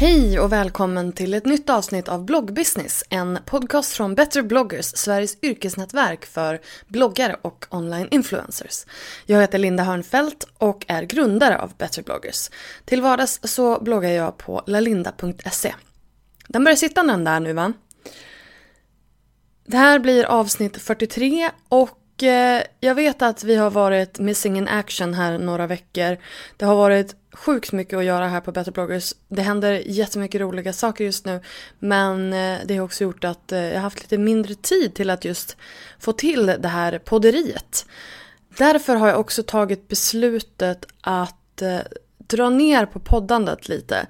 Hej och välkommen till ett nytt avsnitt av Bloggbusiness, en podcast från Better bloggers, Sveriges yrkesnätverk för bloggare och online influencers. Jag heter Linda Hörnfeldt och är grundare av Better bloggers. Till vardags så bloggar jag på lalinda.se. Den börjar sitta den där nu va? Det här blir avsnitt 43 och eh, jag vet att vi har varit missing in action här några veckor. Det har varit sjukt mycket att göra här på Better bloggers. Det händer jättemycket roliga saker just nu. Men eh, det har också gjort att eh, jag har haft lite mindre tid till att just få till det här podderiet. Därför har jag också tagit beslutet att eh, dra ner på poddandet lite.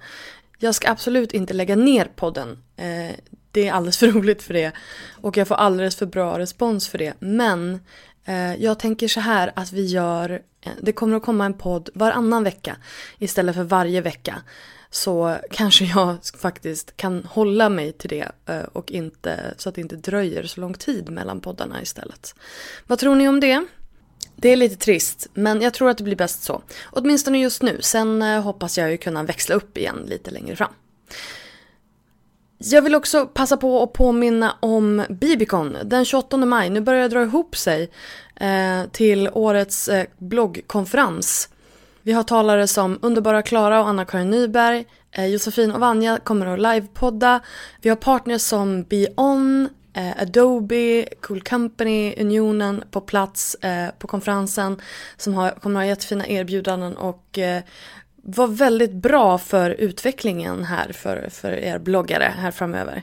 Jag ska absolut inte lägga ner podden. Eh, det är alldeles för roligt för det. Och jag får alldeles för bra respons för det. Men eh, jag tänker så här att vi gör, eh, det kommer att komma en podd varannan vecka istället för varje vecka. Så kanske jag faktiskt kan hålla mig till det eh, och inte, så att det inte dröjer så lång tid mellan poddarna istället. Vad tror ni om det? Det är lite trist, men jag tror att det blir bäst så. Åtminstone just nu. Sen eh, hoppas jag ju kunna växla upp igen lite längre fram. Jag vill också passa på att påminna om Bibicon den 28 maj. Nu börjar det dra ihop sig eh, till årets eh, bloggkonferens. Vi har talare som underbara Klara och Anna-Karin Nyberg. Eh, Josefin och Vanja kommer att livepodda. Vi har partners som BeOn, eh, Adobe, Cool Company, Unionen på plats eh, på konferensen som har, kommer att ha jättefina erbjudanden och eh, var väldigt bra för utvecklingen här för, för er bloggare här framöver.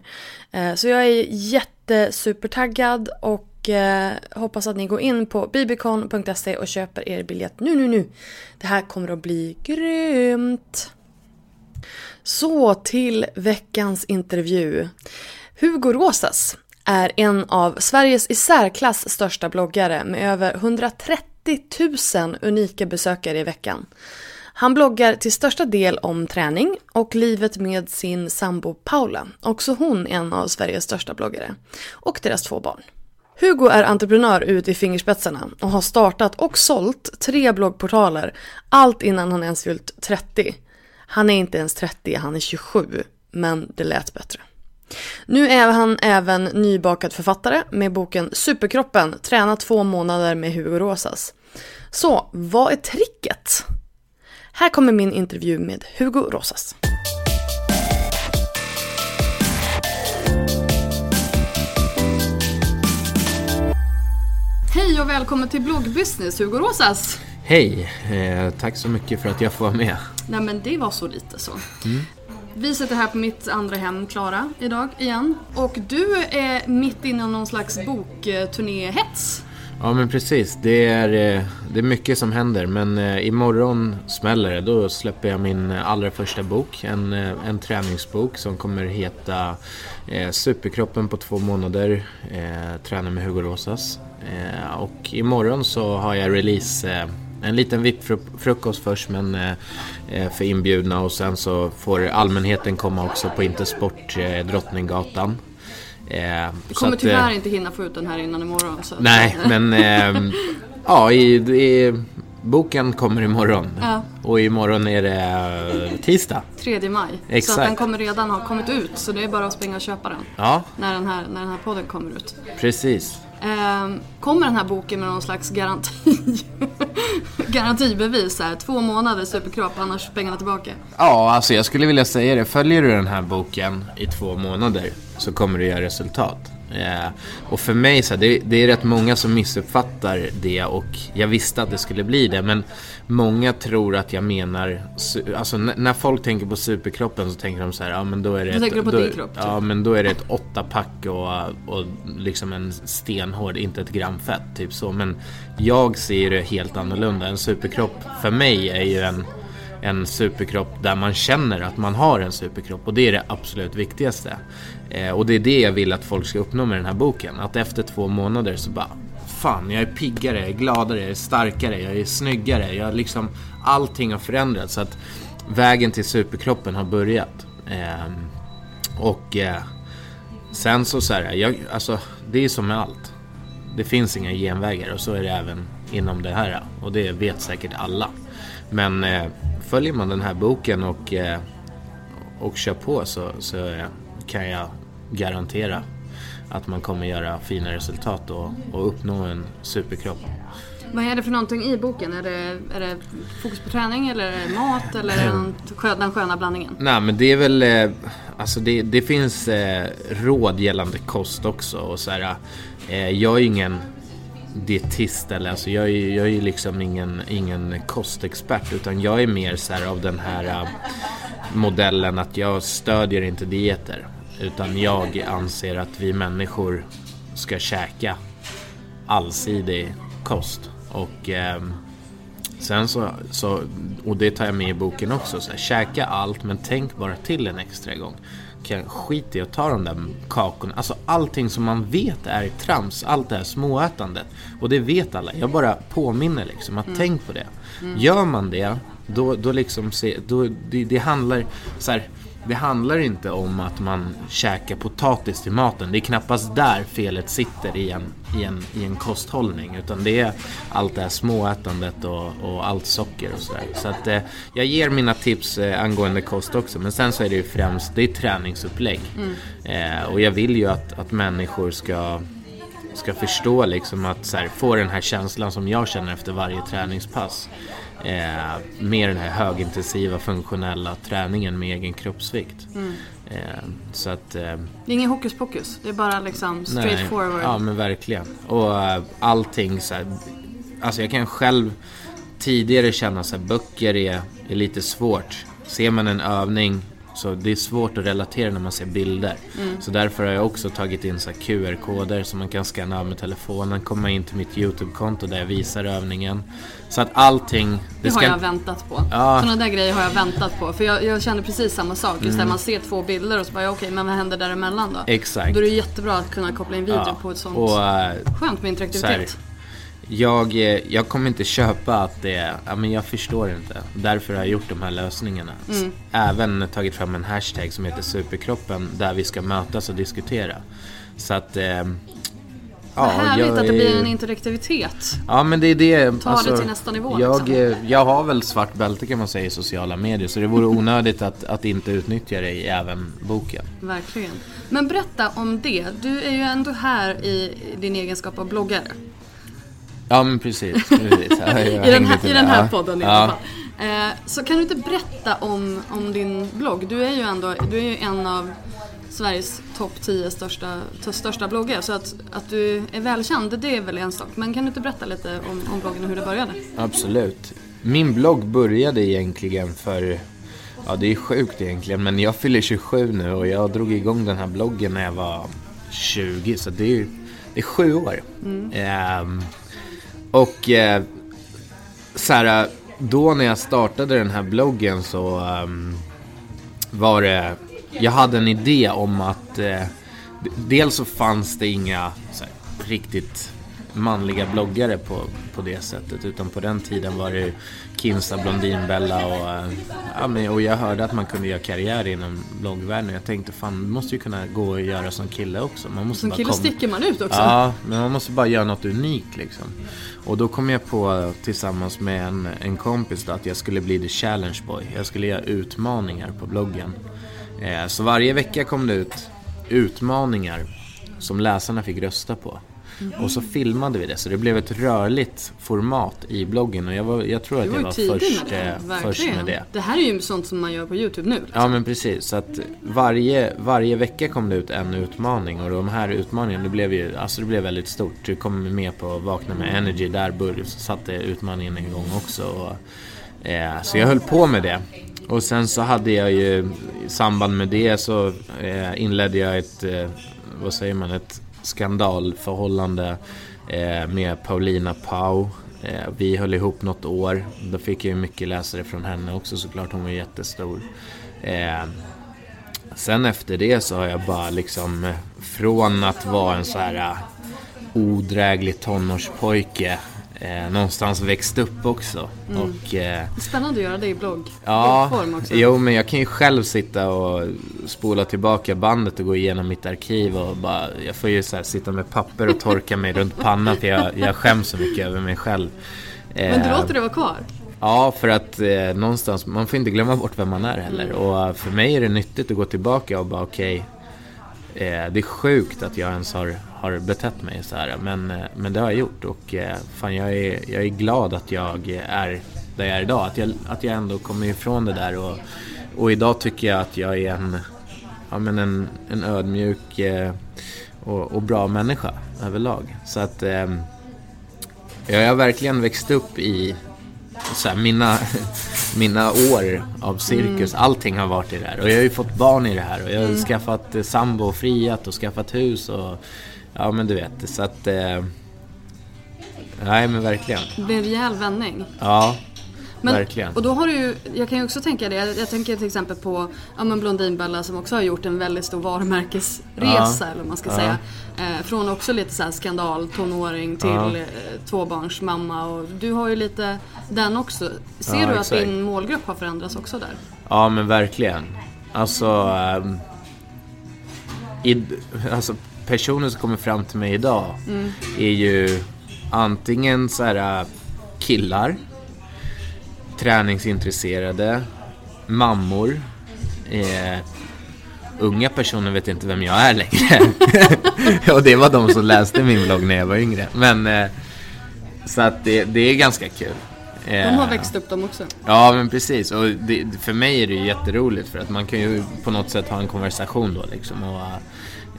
Eh, så jag är jättesupertaggad och eh, hoppas att ni går in på bibicon.se och köper er biljett nu, nu, nu. Det här kommer att bli grymt! Så till veckans intervju. Hugo Rosas är en av Sveriges i särklass största bloggare med över 130 000 unika besökare i veckan. Han bloggar till största del om träning och livet med sin sambo Paula, också hon en av Sveriges största bloggare, och deras två barn. Hugo är entreprenör ut i fingerspetsarna och har startat och sålt tre bloggportaler, allt innan han ens fyllt 30. Han är inte ens 30, han är 27, men det lät bättre. Nu är han även nybakad författare med boken Superkroppen, träna två månader med Hugo Rosas. Så, vad är tricket? Här kommer min intervju med Hugo Rosas. Hej och välkommen till bloggbusiness, Hugo Rosas. Hej, eh, tack så mycket för att jag får vara med. Nej men det var så lite så. Vi sitter här på mitt andra hem, Klara, idag igen. Och du är mitt inne i någon slags bokturnéhets. Ja men precis, det är, eh, det är mycket som händer men eh, imorgon smäller det. Då släpper jag min eh, allra första bok, en, eh, en träningsbok som kommer heta eh, Superkroppen på två månader, eh, träna med Hugo Rosas. Eh, och imorgon så har jag release, eh, en liten VIP-frukost först men eh, för inbjudna och sen så får allmänheten komma också på Intersport eh, Drottninggatan. Eh, du kommer att, tyvärr inte hinna få ut den här innan imorgon. Så. Nej, men eh, ja, i, i, boken kommer imorgon. Ja. Och imorgon är det tisdag. 3 maj. Exakt. Så den kommer redan ha kommit ut. Så det är bara att springa och köpa den. Ja. När, den här, när den här podden kommer ut. Precis. Eh, kommer den här boken med någon slags garanti? garantibevis här. Två månader superkropp, annars pengarna tillbaka. Ja, alltså jag skulle vilja säga det. Följer du den här boken i två månader så kommer du göra resultat. Eh, och för mig, så här, det, det, är rätt många som missuppfattar det och jag visste att det skulle bli det. Men många tror att jag menar, alltså när folk tänker på superkroppen så tänker de så här, ja men då är det du tänker ett, på då, din kropp? Typ. Ja men då är det ett åttapack och, och liksom en stenhård, inte ett gram fett, typ så. Men jag ser det helt annorlunda. En superkropp för mig är ju en en superkropp där man känner att man har en superkropp och det är det absolut viktigaste. Eh, och det är det jag vill att folk ska uppnå med den här boken. Att efter två månader så bara Fan, jag är piggare, jag är gladare, jag är starkare, jag är snyggare. Jag liksom, allting har förändrats. Så att vägen till superkroppen har börjat. Eh, och eh, sen så så här, jag, alltså det är som med allt. Det finns inga genvägar och så är det även inom det här. Och det vet säkert alla. Men eh, följer man den här boken och, eh, och kör på så, så eh, kan jag garantera att man kommer göra fina resultat och, och uppnå en superkropp. Vad är det för någonting i boken? Är det, är det fokus på träning eller är det mat eller är det den sköna blandningen? Nej men det är väl, eh, alltså det, det finns eh, råd gällande kost också och så här, eh, jag är ingen dietist eller alltså jag är, jag är liksom ingen, ingen kostexpert utan jag är mer så av den här äh, modellen att jag stödjer inte dieter utan jag anser att vi människor ska käka allsidig kost. Och eh, sen så, så, och det tar jag med i boken också, så här, käka allt men tänk bara till en extra gång kan skita i att ta de där kakorna. Alltså allting som man vet är trams, allt det här småätandet. Och det vet alla. Jag bara påminner liksom att mm. tänk på det. Mm. Gör man det, då, då liksom, se, då, det, det handlar så här, det handlar inte om att man käkar potatis till maten. Det är knappast där felet sitter i en, i en, i en kosthållning. Utan det är allt det här småätandet och, och allt socker och sådär. Så att eh, jag ger mina tips eh, angående kost också. Men sen så är det ju främst det är träningsupplägg. Mm. Eh, och jag vill ju att, att människor ska ska förstå liksom att så här, få den här känslan som jag känner efter varje träningspass. Eh, med den här högintensiva funktionella träningen med egen kroppsvikt. Mm. Eh, så att, eh, det är ingen hokus pokus, det är bara liksom straight nej, forward. Ja men verkligen. Och eh, allting så här, alltså jag kan själv tidigare känna att böcker är, är lite svårt. Ser man en övning så det är svårt att relatera när man ser bilder. Mm. Så därför har jag också tagit in så QR-koder som man kan scanna av med telefonen, komma in till mitt YouTube-konto där jag visar övningen. Så att allting... Det, det har jag väntat på. Ja. Sådana där grejer har jag väntat på. För jag, jag känner precis samma sak. Just mm. där man ser två bilder och så bara, okej, okay, men vad händer däremellan då? Exakt. Då är det jättebra att kunna koppla in video ja. på ett sånt... Och, uh, skönt med interaktivitet. Jag, eh, jag kommer inte köpa att det är, ja men jag förstår inte. Därför har jag gjort de här lösningarna. Mm. Även tagit fram en hashtag som heter superkroppen där vi ska mötas och diskutera. Så att... Eh, Ja, härligt att det blir en interaktivitet. Ja men det är det. Ta alltså, det till nästa nivå. Jag, liksom. Eh, jag har väl svart bälte kan man säga i sociala medier så det vore onödigt att, att inte utnyttja det i även boken. Verkligen. Men berätta om det. Du är ju ändå här i din egenskap av bloggare. Ja men precis. precis. Ja, I, den här, I den här podden i alla fall. Eh, så kan du inte berätta om, om din blogg? Du är ju ändå du är ju en av Sveriges topp 10 största, största bloggar. Så att, att du är välkänd, det är väl en sak. Men kan du inte berätta lite om, om bloggen och hur det började? Absolut. Min blogg började egentligen för, ja det är sjukt egentligen, men jag fyller 27 nu och jag drog igång den här bloggen när jag var 20. Så det är, det är sju år. Mm. Um, och eh, så här, eh, då när jag startade den här bloggen så um, var det, jag hade en idé om att eh, dels så fanns det inga här, riktigt manliga bloggare på, på det sättet. Utan på den tiden var det Kinsa, Blondinbella och, eh, ja, men, och jag hörde att man kunde göra karriär inom bloggvärlden. Jag tänkte fan, det måste ju kunna gå att göra som kille också. Man måste Som bara kille komma- sticker man ut också. Ja, men man måste bara göra något unikt liksom. Och då kom jag på tillsammans med en, en kompis då, att jag skulle bli the challenge boy. Jag skulle göra utmaningar på bloggen. Eh, så varje vecka kom det ut utmaningar som läsarna fick rösta på. Och så filmade vi det, så det blev ett rörligt format i bloggen. Och jag, var, jag tror att jag var tidig först, med det. eh, först med det. Det här är ju sånt som man gör på YouTube nu. Liksom. Ja men precis, så att varje, varje vecka kom det ut en utmaning och de här utmaningarna, det blev ju, alltså det blev väldigt stort. Du kom med på Vakna med Energy, där började, så satte utmaningen igång också. Och, eh, så jag höll på med det. Och sen så hade jag ju, i samband med det så eh, inledde jag ett, eh, vad säger man, ett skandalförhållande eh, med Paulina Pau. Eh, vi höll ihop något år. Då fick jag ju mycket läsare från henne också såklart. Hon var jättestor. Eh, sen efter det så har jag bara liksom eh, från att vara en så här eh, odräglig tonårspojke eh, någonstans växt upp också. Och, eh, Spännande att göra det i blogg, Ja, bloggform också. jo men jag kan ju själv sitta och spola tillbaka bandet och gå igenom mitt arkiv och bara, jag får ju så sitta med papper och torka mig runt pannan för jag, jag skäms så mycket över mig själv. Men du Eh, låter det vara kvar. Ja, för att eh, någonstans, man får inte glömma bort vem man är heller. Mm. Och eh, för mig är det nyttigt att gå tillbaka och bara okej, eh, det är sjukt att jag ens har, har betett mig så här. Men, eh, men det har jag gjort och eh, fan jag är, jag är glad att jag är där jag är idag. Att jag, att jag ändå kommer ifrån det där och, och idag tycker jag att jag är en, ja, men en, en ödmjuk eh, och, och bra människa överlag. Så att eh, jag har verkligen växt upp i så här, mina, mina år av cirkus, allting har varit i det här. Och jag har ju fått barn i det här och jag har skaffat eh, sambo och friat och skaffat hus och ja men du vet. Så att, eh, nej men verkligen. Det blir en rejäl vändning. Ja, Men, verkligen. Och då har du ju, jag kan ju också tänka det, jag, jag tänker till exempel på ja, men Blondinbella som också har gjort en väldigt stor varumärkesresa Ja. eller vad man ska Ja. säga. Eh, från också lite så här skandal, tonåring till Ja. eh, tvåbarnsmamma och du har ju lite den också. Ser Ja, du att exakt. din målgrupp har förändrats också där? Ja men verkligen. Alltså, ehm, i, alltså personer som kommer fram till mig idag är ju antingen så här äh, killar, träningsintresserade, mammor, eh, unga personer vet inte vem jag är längre. och det var de som läste min blogg när jag var yngre. Men eh, så att det, det är ganska kul. De har Eh, växt upp de också. Ja men precis och det, för mig är det ju jätteroligt för att man kan ju på något sätt ha en konversation då liksom och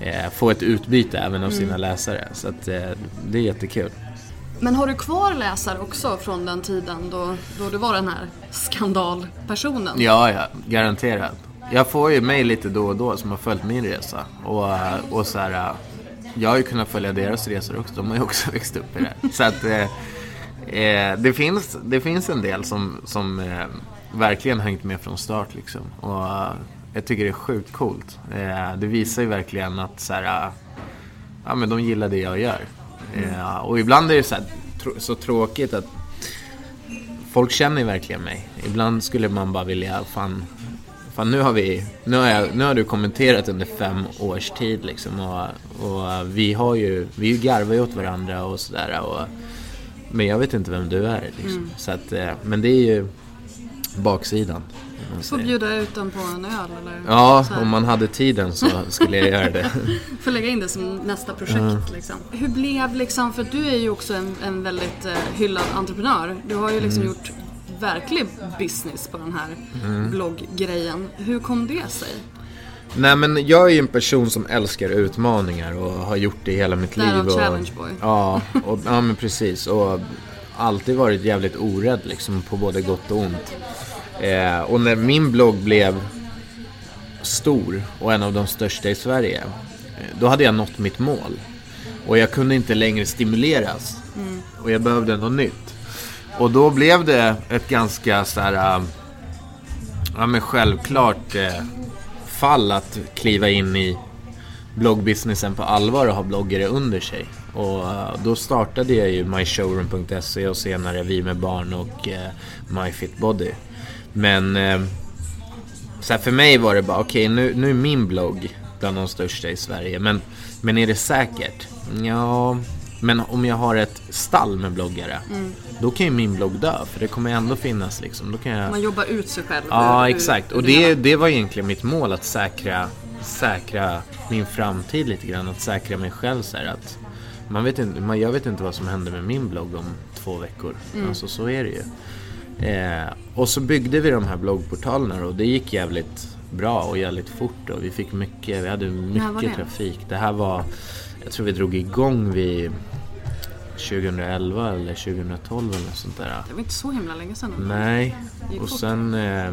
eh, få ett utbyte även av sina läsare. Så att eh, det är jättekul. Men har du kvar läsare också från den tiden då, då du var den här skandalpersonen? Ja, ja, garanterat. Jag får ju mejl lite då och då som har följt min resa och, och så här, jag har ju kunnat följa deras resor också. De har ju också växt upp i det. Så att eh, eh, det, finns, det finns en del som, som eh, verkligen hängt med från start liksom. Och eh, jag tycker det är sjukt coolt. Eh, det visar ju verkligen att så här, eh, ja, men de gillar det jag gör. Eh, och ibland är det så, här, tr- så tråkigt att folk känner verkligen mig. Ibland skulle man bara vilja, fan, fan nu har vi, nu har, jag, nu har du kommenterat under fem års tid liksom och, och vi har ju, vi garvar ju åt varandra och sådär och men jag vet inte vem du är liksom. Så att, eh, men det är ju baksidan. Du får bjuda ut dem på en öl eller Ja, om man hade tiden så skulle jag göra det. Får lägga in det som nästa projekt. Liksom. Hur blev liksom, för du är ju också en, en väldigt eh, hyllad entreprenör. Du har ju liksom gjort verklig business på den här blogggrejen. Hur kom det sig? Nej men jag är ju en person som älskar utmaningar och har gjort det hela mitt Därav liv. Och, challenge boy. Ja, och, ja men precis. Och alltid varit jävligt orädd liksom på både gott och ont. Eh, och när min blogg blev stor och en av de största i Sverige. eh, Då hade jag nått mitt mål. Och jag kunde inte längre stimuleras. Och jag behövde något nytt. Och då blev det ett ganska så här, äh, ja men självklart eh, fall att kliva in i bloggbusinessen på allvar och ha bloggare under sig. Och eh, då startade jag ju myshowroom.se och senare Vi med barn och eh, MyFitBody. Men eh, så här, för mig var det bara, okej okay, nu, nu är min blogg bland de största i Sverige. Men, men är det säkert? Ja, men om jag har ett stall med bloggare, mm. då kan ju min blogg dö. För det kommer ändå finnas liksom. Då kan jag... Man jobbar ut sig själv. Ja, exakt. Och det, det var egentligen mitt mål, att säkra, säkra min framtid lite grann. Att säkra mig själv så här, att man vet inte, man, jag vet inte vad som händer med min blogg om två veckor. Mm. Alltså så är det ju. Eh, och så byggde vi de här bloggportalerna och det gick jävligt bra och jävligt fort och vi fick mycket, vi hade mycket det? trafik. Det här var, jag tror vi drog igång vid 2011 eller 2012 eller sånt där. Det var inte så himla länge sedan. Nej, och sen eh,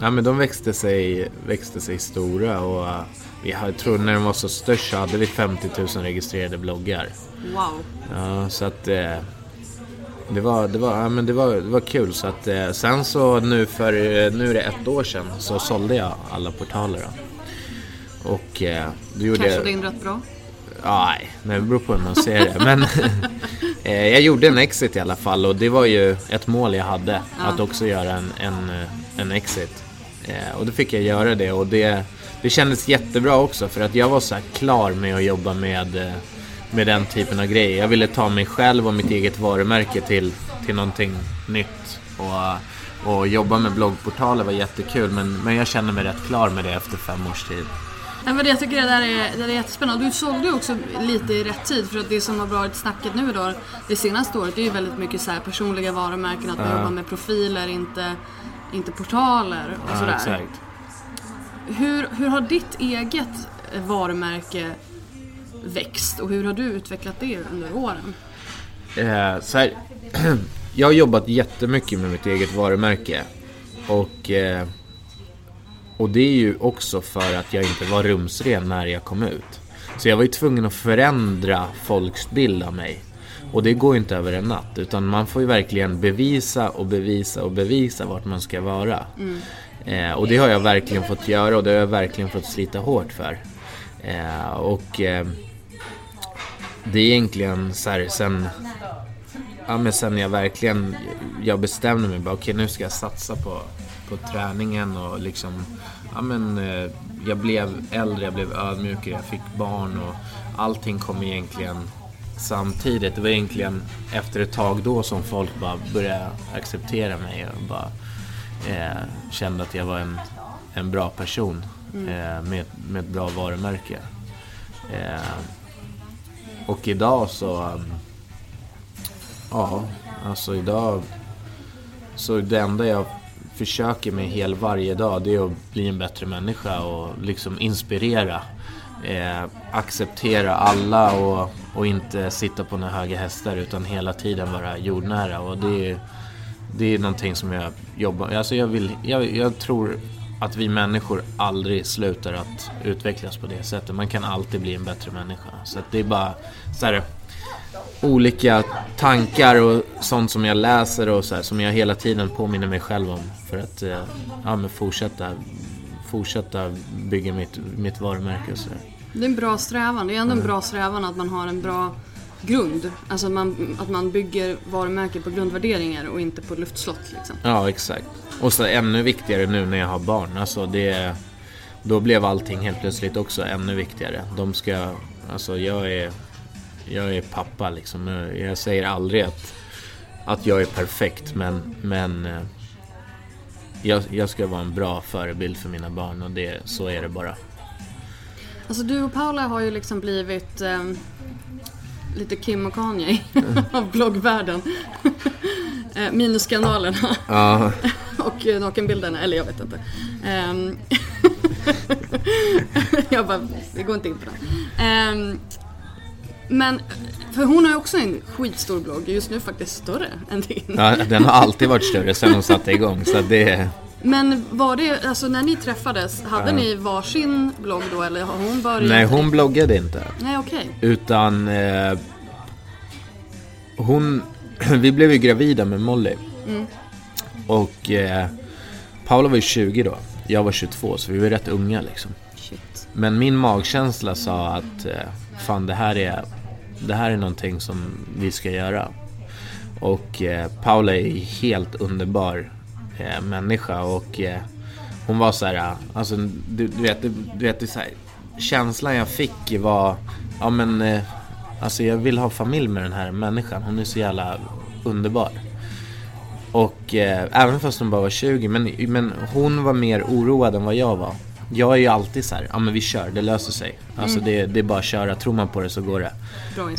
Ja men de växte sig, växte sig stora och uh, vi jag tror när de var så störst så hade vi 50 000 registrerade bloggar. Wow. Ja, så att eh, det var, det var, ja, men det var, det var kul. Så att, eh, sen så nu för, nu är det ett år sedan så sålde jag alla portaler. Då. Och eh, du gjorde... Cashade in rätt bra? Nej, det beror på hur man ser det. Men eh, jag gjorde en exit i alla fall och det var ju ett mål jag hade. Ja. Att också göra en, en, en exit. Eh, och då fick jag göra det och det, det kändes jättebra också för att jag var så klar med att jobba med eh, med den typen av grejer. Jag ville ta mig själv och mitt eget varumärke till, till någonting nytt. Och, och jobba med bloggportaler var jättekul men, men jag känner mig rätt klar med det efter fem års tid. Ja, men jag tycker det där är, det där är jättespännande. Du sålde ju också lite i rätt tid för att det som har varit snacket nu då det senaste året det är ju väldigt mycket så här personliga varumärken, att man ja. jobbar med profiler, inte, inte portaler och ja, sådär. Exakt. Hur, hur har ditt eget varumärke växt och hur har du utvecklat det under åren? Eh, så här, jag har jobbat jättemycket med mitt eget varumärke. Och, eh, och det är ju också för att jag inte var rumsren när jag kom ut. Så jag var ju tvungen att förändra folks bild av mig. Och det går ju inte över en natt. Utan man får ju verkligen bevisa och bevisa och bevisa vart man ska vara. Mm. Eh, och det har jag verkligen fått göra och det har jag verkligen fått slita hårt för. Eh, och eh, det är egentligen så här, sen, ja, men sen jag verkligen jag bestämde mig bara okej okay, nu ska jag satsa på, på träningen och liksom ja, men, eh, jag blev äldre, jag blev ödmjukare, jag fick barn och allting kom egentligen samtidigt. Det var egentligen efter ett tag då som folk bara började acceptera mig och bara eh, kände att jag var en, en bra person mm. eh, med, med ett bra varumärke. Eh, och idag så... Ja, alltså idag... Så det enda jag försöker med hel varje dag det är att bli en bättre människa och liksom inspirera. Eh, acceptera alla och, och inte sitta på några höga hästar utan hela tiden vara jordnära. Och det är, det är någonting som jag jobbar alltså jag, vill, jag, jag tror att vi människor aldrig slutar att utvecklas på det sättet. Man kan alltid bli en bättre människa. Så det är bara så här, olika tankar och sånt som jag läser och så här, som jag hela tiden påminner mig själv om. För att eh, ja, men fortsätta, fortsätta bygga mitt, mitt varumärke och så där. Det är en bra strävan. Det är ändå en bra strävan att man har en bra grund. Alltså att man, att man bygger varumärket på grundvärderingar och inte på luftslott. Liksom. Ja, exakt. Och så ännu viktigare nu när jag har barn. Alltså det, då blev allting helt plötsligt också ännu viktigare. De ska, alltså jag är, jag är pappa liksom. Jag säger aldrig att, att jag är perfekt men, men eh, jag, jag ska vara en bra förebild för mina barn och det, så är det bara. Alltså du och Paula har ju liksom blivit eh, lite Kim och Kanye av bloggvärlden. Eh, minus skandalerna. Ja. och nakenbilderna, eller jag vet inte. Um, jag bara, det går inte in på det. Men, för hon har ju också en skitstor blogg, just nu faktiskt större än din. Ja, den har alltid varit större sen hon satte igång, så det... Men var det, alltså när ni träffades, hade ja. ni varsin blogg då eller har hon börjat? Nej, hon bloggade inte. Nej, okej. Okay. Utan eh, hon, vi blev ju gravida med Molly. Mm. Och eh, Paula var ju 20 då. Jag var 22 så vi var rätt unga liksom. Shit. Men min magkänsla sa att eh, fan det här är, det här är någonting som vi ska göra. Och eh, Paula är helt underbar eh, människa och eh, hon var så här, eh, alltså du, du vet, du, du vet det så här, känslan jag fick var, ja men eh, alltså jag vill ha familj med den här människan, hon är så jävla underbar. Och eh, även fast hon bara var 20, men, men hon var mer oroad än vad jag var. Jag är ju alltid så här, ja men vi kör, det löser sig. Alltså det, det är bara att köra, tror man på det så går det.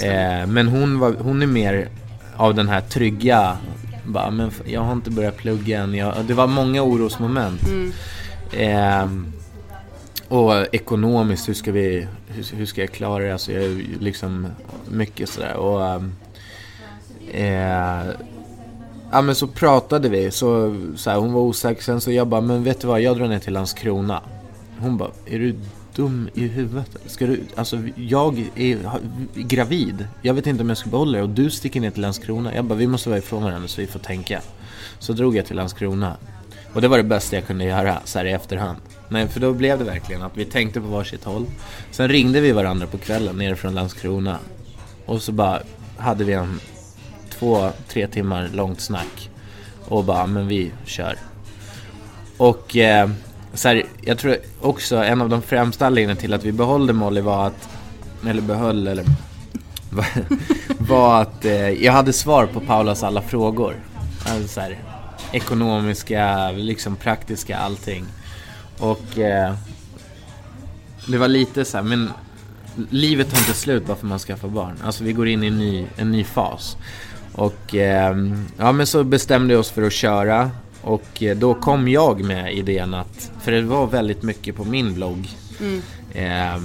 Eh, men hon, var, hon är mer av den här trygga, bara, men jag har inte börjat plugga än. Jag, det var många orosmoment. Eh, och ekonomiskt, hur ska, vi, hur, hur ska jag klara det? Alltså jag är liksom mycket sådär. Och, ehm, eh, ja men så pratade vi, så, så här, hon var osäker. Sen så jag bara, men vet du vad, jag drar ner till Landskrona. Hon bara, är du dum i huvudet? Ska du, alltså jag är gravid. Jag vet inte om jag ska behålla det och du sticker ner till Landskrona. Jag bara, vi måste vara ifrån varandra så vi får tänka. Så drog jag till Landskrona. Och det var det bästa jag kunde göra så här i efterhand. Nej, för då blev det verkligen att vi tänkte på varsitt håll. Sen ringde vi varandra på kvällen nere från Landskrona. Och så bara hade vi en två, tre timmar långt snack. Och bara, men vi kör. Och eh, så här, jag tror också en av de främsta anledningarna till att vi behållde Molly var att, eller behöll, eller var att eh, jag hade svar på Paulas alla frågor. Alltså så här, ekonomiska, liksom praktiska, allting. Och eh, det var lite så här, men livet tar inte slut bara för man skaffar barn. Alltså vi går in i en ny, en ny fas. Och eh, ja men så bestämde vi oss för att köra. Och eh, då kom jag med idén att, för det var väldigt mycket på min blogg. Eh,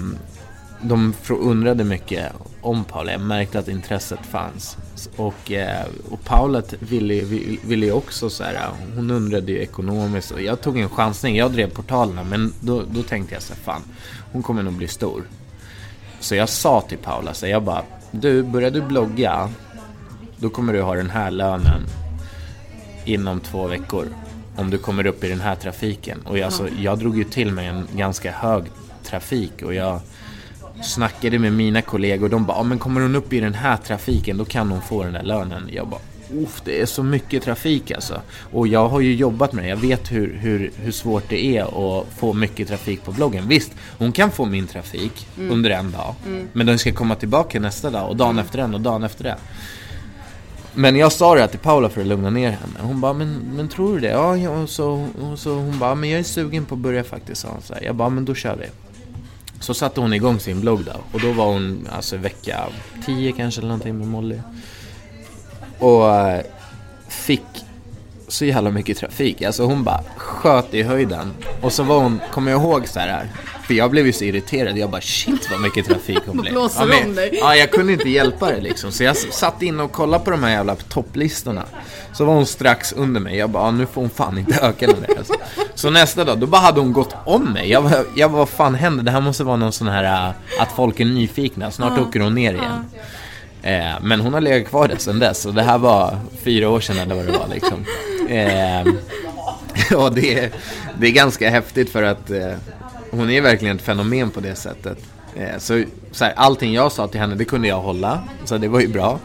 de fr- undrade mycket om Paula. Jag märkte att intresset fanns. Och, eh, och Paula t- ville, ju- ville ju också så här, hon undrade ju ekonomiskt och jag tog en chansning. Jag drev portalerna men då, då tänkte jag så här, fan, hon kommer nog bli stor. Så jag sa till Paula, så jag bara, du börjar du blogga, då kommer du ha den här lönen inom två veckor. Om du kommer upp i den här trafiken. Och jag, så, jag drog ju till mig en ganska hög trafik och jag snackade med mina kollegor. De bara, "Ja, men kommer hon upp i den här trafiken då kan hon få den där lönen. Jag bara, Uff, det är så mycket trafik alltså. Och jag har ju jobbat med det. Jag vet hur, hur, hur svårt det är att få mycket trafik på bloggen. Visst, hon kan få min trafik under en dag. Men den ska komma tillbaka nästa dag och dagen efter den och dagen efter det. Men jag sa det här till Paula för att lugna ner henne. Hon bara, men, men tror du det? Ja, ja och så, och så hon bara, men jag är sugen på att börja faktiskt. Sa hon så här. Jag bara, men då kör vi. Så satte hon igång sin blogg då. Och då var hon alltså vecka 10 kanske eller någonting med Molly. Och eh, fick så jävla mycket trafik. Alltså hon bara sköt i höjden. Och så var hon, kommer jag ihåg så här. För jag blev ju så irriterad. Jag bara shit vad mycket trafik hon blev. blåser ja, men, om dig. Ja, jag kunde inte hjälpa det liksom. Så jag satt in och kollade på de här jävla topplistorna. Så var hon strax under mig. Jag bara, ja, nu får hon fan inte öka den där. Alltså. Så nästa dag, då bara hade hon gått om mig. Jag bara, jag bara vad fan händer? Det här måste vara någon sån här, äh, att folk är nyfikna. Snart åker hon ner igen. Eh, men hon har legat kvar där sedan dess. Och det här var fyra år sedan eller vad det var liksom. Eh, och det är, det är ganska häftigt för att eh, hon är verkligen ett fenomen på det sättet. Eh, så, så här, allting jag sa till henne, det kunde jag hålla. Så det var ju bra.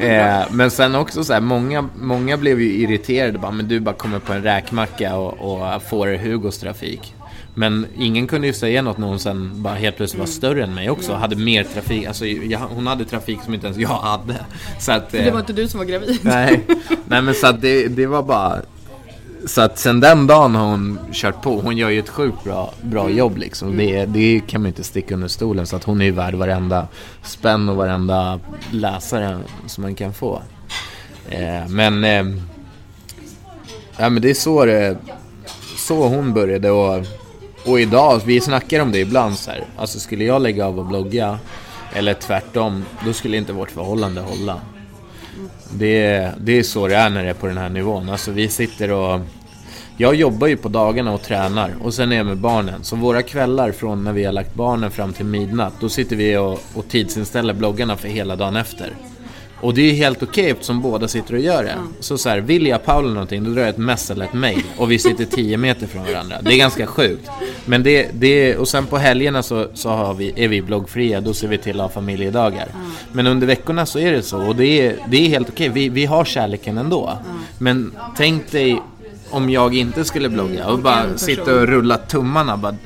Eh, men sen också så här, många, många blev ju irriterade. Bara, men du bara kommer på en räkmacka och, och får Hugos trafik. Men ingen kunde ju säga något när hon sen bara helt plötsligt var större än mig också. Hade mer trafik. Alltså, jag, hon hade trafik som inte ens jag hade. Så att, Det eh, var inte du som var gravid. Nej, nej men så att det, det var bara... Så att sen den dagen har hon kört på. Hon gör ju ett sjukt bra, bra jobb liksom. Det, det kan man inte sticka under stolen. Så att hon är ju värd varenda spänn och varenda läsare som man kan få. Eh, men... Eh, ja men det är så det... Så hon började och... Och idag, vi snackar om det ibland så här. Alltså skulle jag lägga av och blogga eller tvärtom, då skulle inte vårt förhållande hålla. Det, det är så det är när det är på den här nivån. Alltså vi sitter och... Jag jobbar ju på dagarna och tränar och sen är jag med barnen. Så våra kvällar från när vi har lagt barnen fram till midnatt, då sitter vi och, och tidsinställer bloggarna för hela dagen efter. Och det är helt okej eftersom båda sitter och gör det. Så så här, vill jag Paul någonting då drar jag ett mess eller ett mail och vi sitter 10 meter från varandra. Det är ganska sjukt. Men det, det och sen på helgerna så, så har vi, är vi bloggfria, då ser vi till att ha familjedagar. Men under veckorna så är det så och det är, det är helt okej. Vi, vi har kärleken ändå. Men tänk dig om jag inte skulle blogga och bara sitta och rulla tummarna. Bara,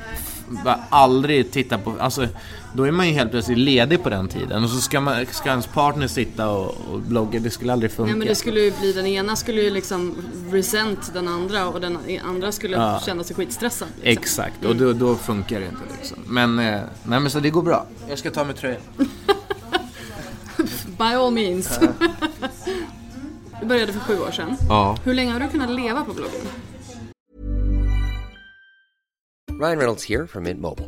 bara aldrig titta på, alltså då är man ju helt plötsligt ledig på den tiden och så ska, man, ska ens partner sitta och, och blogga, det skulle aldrig funka. Nej men det skulle ju bli, den ena skulle ju liksom resent den andra och den andra skulle Ja. känna sig skitstressad. Liksom. Exakt, och då, då funkar det inte liksom. Men, eh, nej men så det går bra. Jag ska ta med tröjan. By all means. du började för sju år sedan. Ja. Hur länge har du kunnat leva på bloggen? Ryan Reynolds here from Mint Mobile.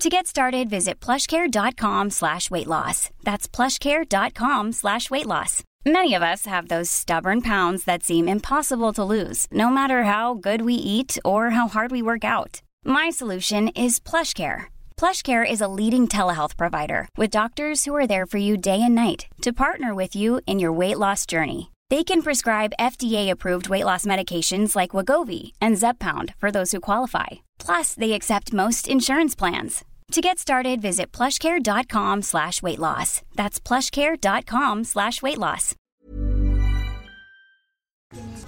To get started, visit plushcare.com slash weight loss. That's plushcare.com slash weight loss. Many of us have those stubborn pounds that seem impossible to lose, no matter how good we eat or how hard we work out. My solution is PlushCare. PlushCare is a leading telehealth provider with doctors who are there for you day and night to partner with you in your weight loss journey. They can prescribe FDA-approved weight loss medications like Wagovi and Zepbound for those who qualify. Plus, they accept most insurance plans. To get started, visit plushcare.com slash weight loss. That's plushcare.com slash weight loss.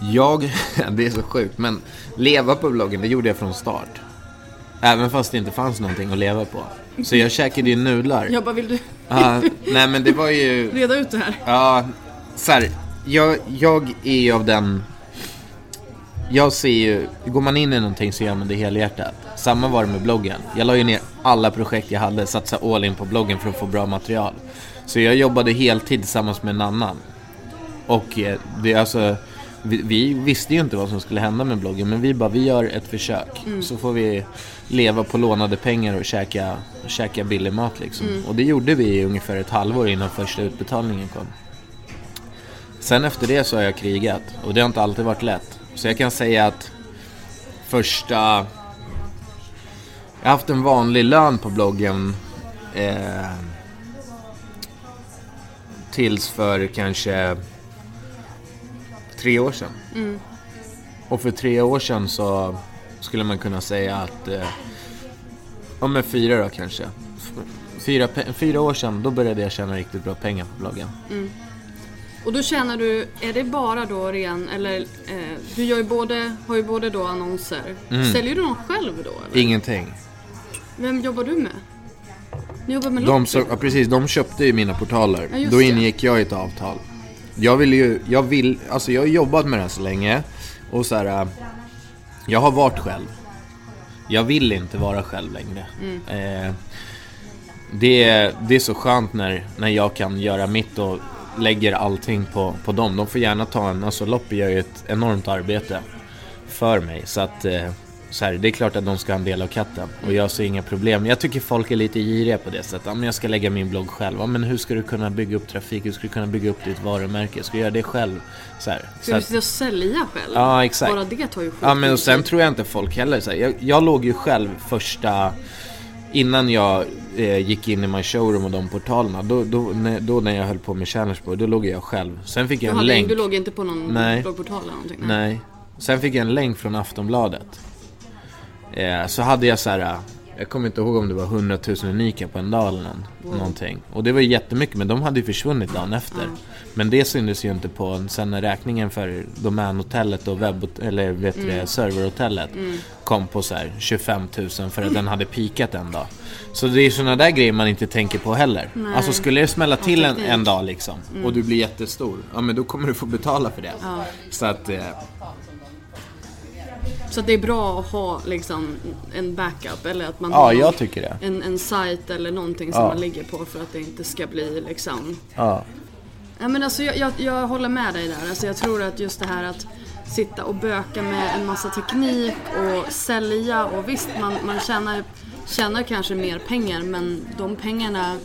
Jag, det är så sjukt, men leva på bloggen, det gjorde jag från start. Även fast det inte fanns någonting att leva på. Så jag käkade ju nudlar. Jag bara, vill du Ja, nej men det var ju... reda ut det här? Ja, så här, jag, jag är ju av den... Jag ser ju, går man in i någonting så gör man det helhjärtat. Samma var det med bloggen. Jag la ju ner alla projekt jag hade, satsade all in på bloggen för att få bra material. Så jag jobbade heltid tillsammans med en annan. Och eh, det är alltså, vi, vi visste ju inte vad som skulle hända med bloggen, men vi bara, vi gör ett försök. Så får vi leva på lånade pengar och käka, käka billig mat liksom. Och det gjorde vi i ungefär ett halvår innan första utbetalningen kom. Sen efter det så har jag krigat och det har inte alltid varit lätt. Så jag kan säga att första... Jag har haft en vanlig lön på bloggen eh, tills för kanske tre år sedan. Och för tre år sedan så skulle man kunna säga att... Eh, ja men fyra då kanske. Fyra, fyra år sedan, då började jag tjäna riktigt bra pengar på bloggen. Och då känner du, är det bara då ren, eller eh, du gör ju både, har ju både då annonser. Säljer du dem själv då eller? Ingenting. Vem jobbar du med? Ni jobbar med De, så, ja, precis, de köpte ju mina portaler. Ja, Då det. ingick jag i ett avtal. Jag vill ju, jag vill, alltså jag har jobbat med det här så länge. Och så här, äh, jag har varit själv. Jag vill inte vara själv längre. Mm. Eh, det, är, det är så skönt när, när jag kan göra mitt och lägger allting på, på dem. De får gärna ta en, alltså Loppi gör ju ett enormt arbete för mig. Så att eh, så här, det är klart att de ska ha en del av katten. Och jag ser inga problem. Jag tycker folk är lite giriga på det sättet. Ja, men jag ska lägga min blogg själv. Ja, men hur ska du kunna bygga upp trafik? Hur ska du kunna bygga upp ditt varumärke? Ska du göra det själv? Så här, så Ska du att- sitta och sälja själv? Ja, exakt. Bara det tar ju sjukt Ja men och sen tror jag inte folk heller så här, jag, jag låg ju själv första Innan jag eh, gick in i My Showroom och de portalerna då, då, när, då när jag höll på med Challengeborg Då låg jag själv Sen fick jag en hade, länk du låg inte på någon Nej. bloggportal eller någonting? Nej Sen fick jag en länk från Aftonbladet eh, Så hade jag så här. Jag kommer inte ihåg om det var 100 000 unika på en dag eller någon, någonting. Och det var ju jättemycket, men de hade ju försvunnit dagen efter. Men det syntes ju inte på sen när räkningen för domänhotellet och webb, eller vet du det, serverhotellet kom på så här 25 000 för att den hade pikat en dag. Så det är sådana där grejer man inte tänker på heller. Alltså skulle det smälla till en, en dag liksom och du blir jättestor, ja men då kommer du få betala för det. Så att, eh, Så att det är bra att ha liksom en backup eller att man ja har det. en, en sajt eller någonting som Ja. man ligger på för att det inte ska bli liksom Ja. Ja, men alltså, jag, jag, jag håller med dig där. Alltså, jag tror att just det här att sitta och böka med en massa teknik och sälja och visst man, man tjänar, tjänar kanske mer pengar men de pengarna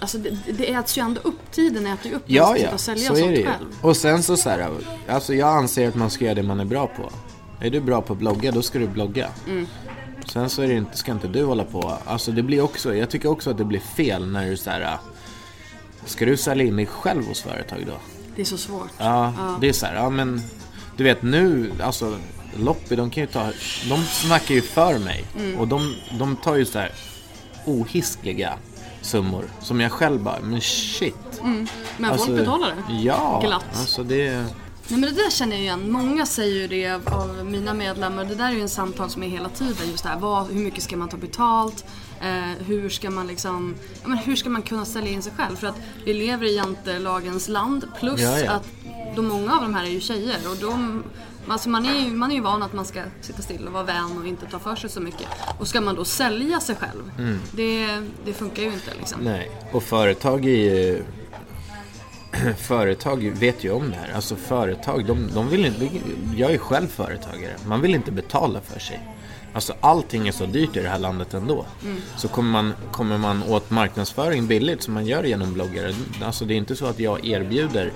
Alltså det, det äts ju ändå upp, tiden äter ju upp Ja, ja, och sälja så är sånt det ju. själv. Och sen så, så här, alltså jag anser att man ska göra det man är bra på. Är du bra på att blogga, då ska du blogga. Mm. Sen så är det inte, ska inte du hålla på. Alltså det blir också, jag tycker också att det blir fel när du så här. Ska du sälja in dig själv hos företag då? Det är så svårt. Ja, det är så här, ja men du vet nu, alltså Loppi de kan ju ta, de snackar ju för mig. Mm. Och de, de tar ju så här ohiskliga summor som jag själv bara, men shit. Men folk betalar det. Ja, Glatt. alltså det... Nej, men det där känner jag igen. Många säger ju det av, av mina medlemmar. Det där är ju en samtal som är hela tiden. Just det här, vad, hur mycket ska man ta betalt? Eh, hur ska man liksom, ja, men hur ska man kunna sälja in sig själv? För att vi lever i jantelagens land. Plus Ja, ja. att de, många av de här är ju tjejer. Och de, alltså man, är ju, man är ju van att man ska sitta still och vara vän och inte ta för sig så mycket. Och ska man då sälja sig själv? Det, det funkar ju inte liksom. Mm. Nej, och företag är ju... Företag vet ju om det här. Alltså företag, de, de vill inte... Jag är själv företagare. Man vill inte betala för sig. Alltså allting är så dyrt i det här landet ändå. Så kommer man, kommer man åt marknadsföring billigt som man gör genom bloggare. Alltså det är inte så att jag erbjuder.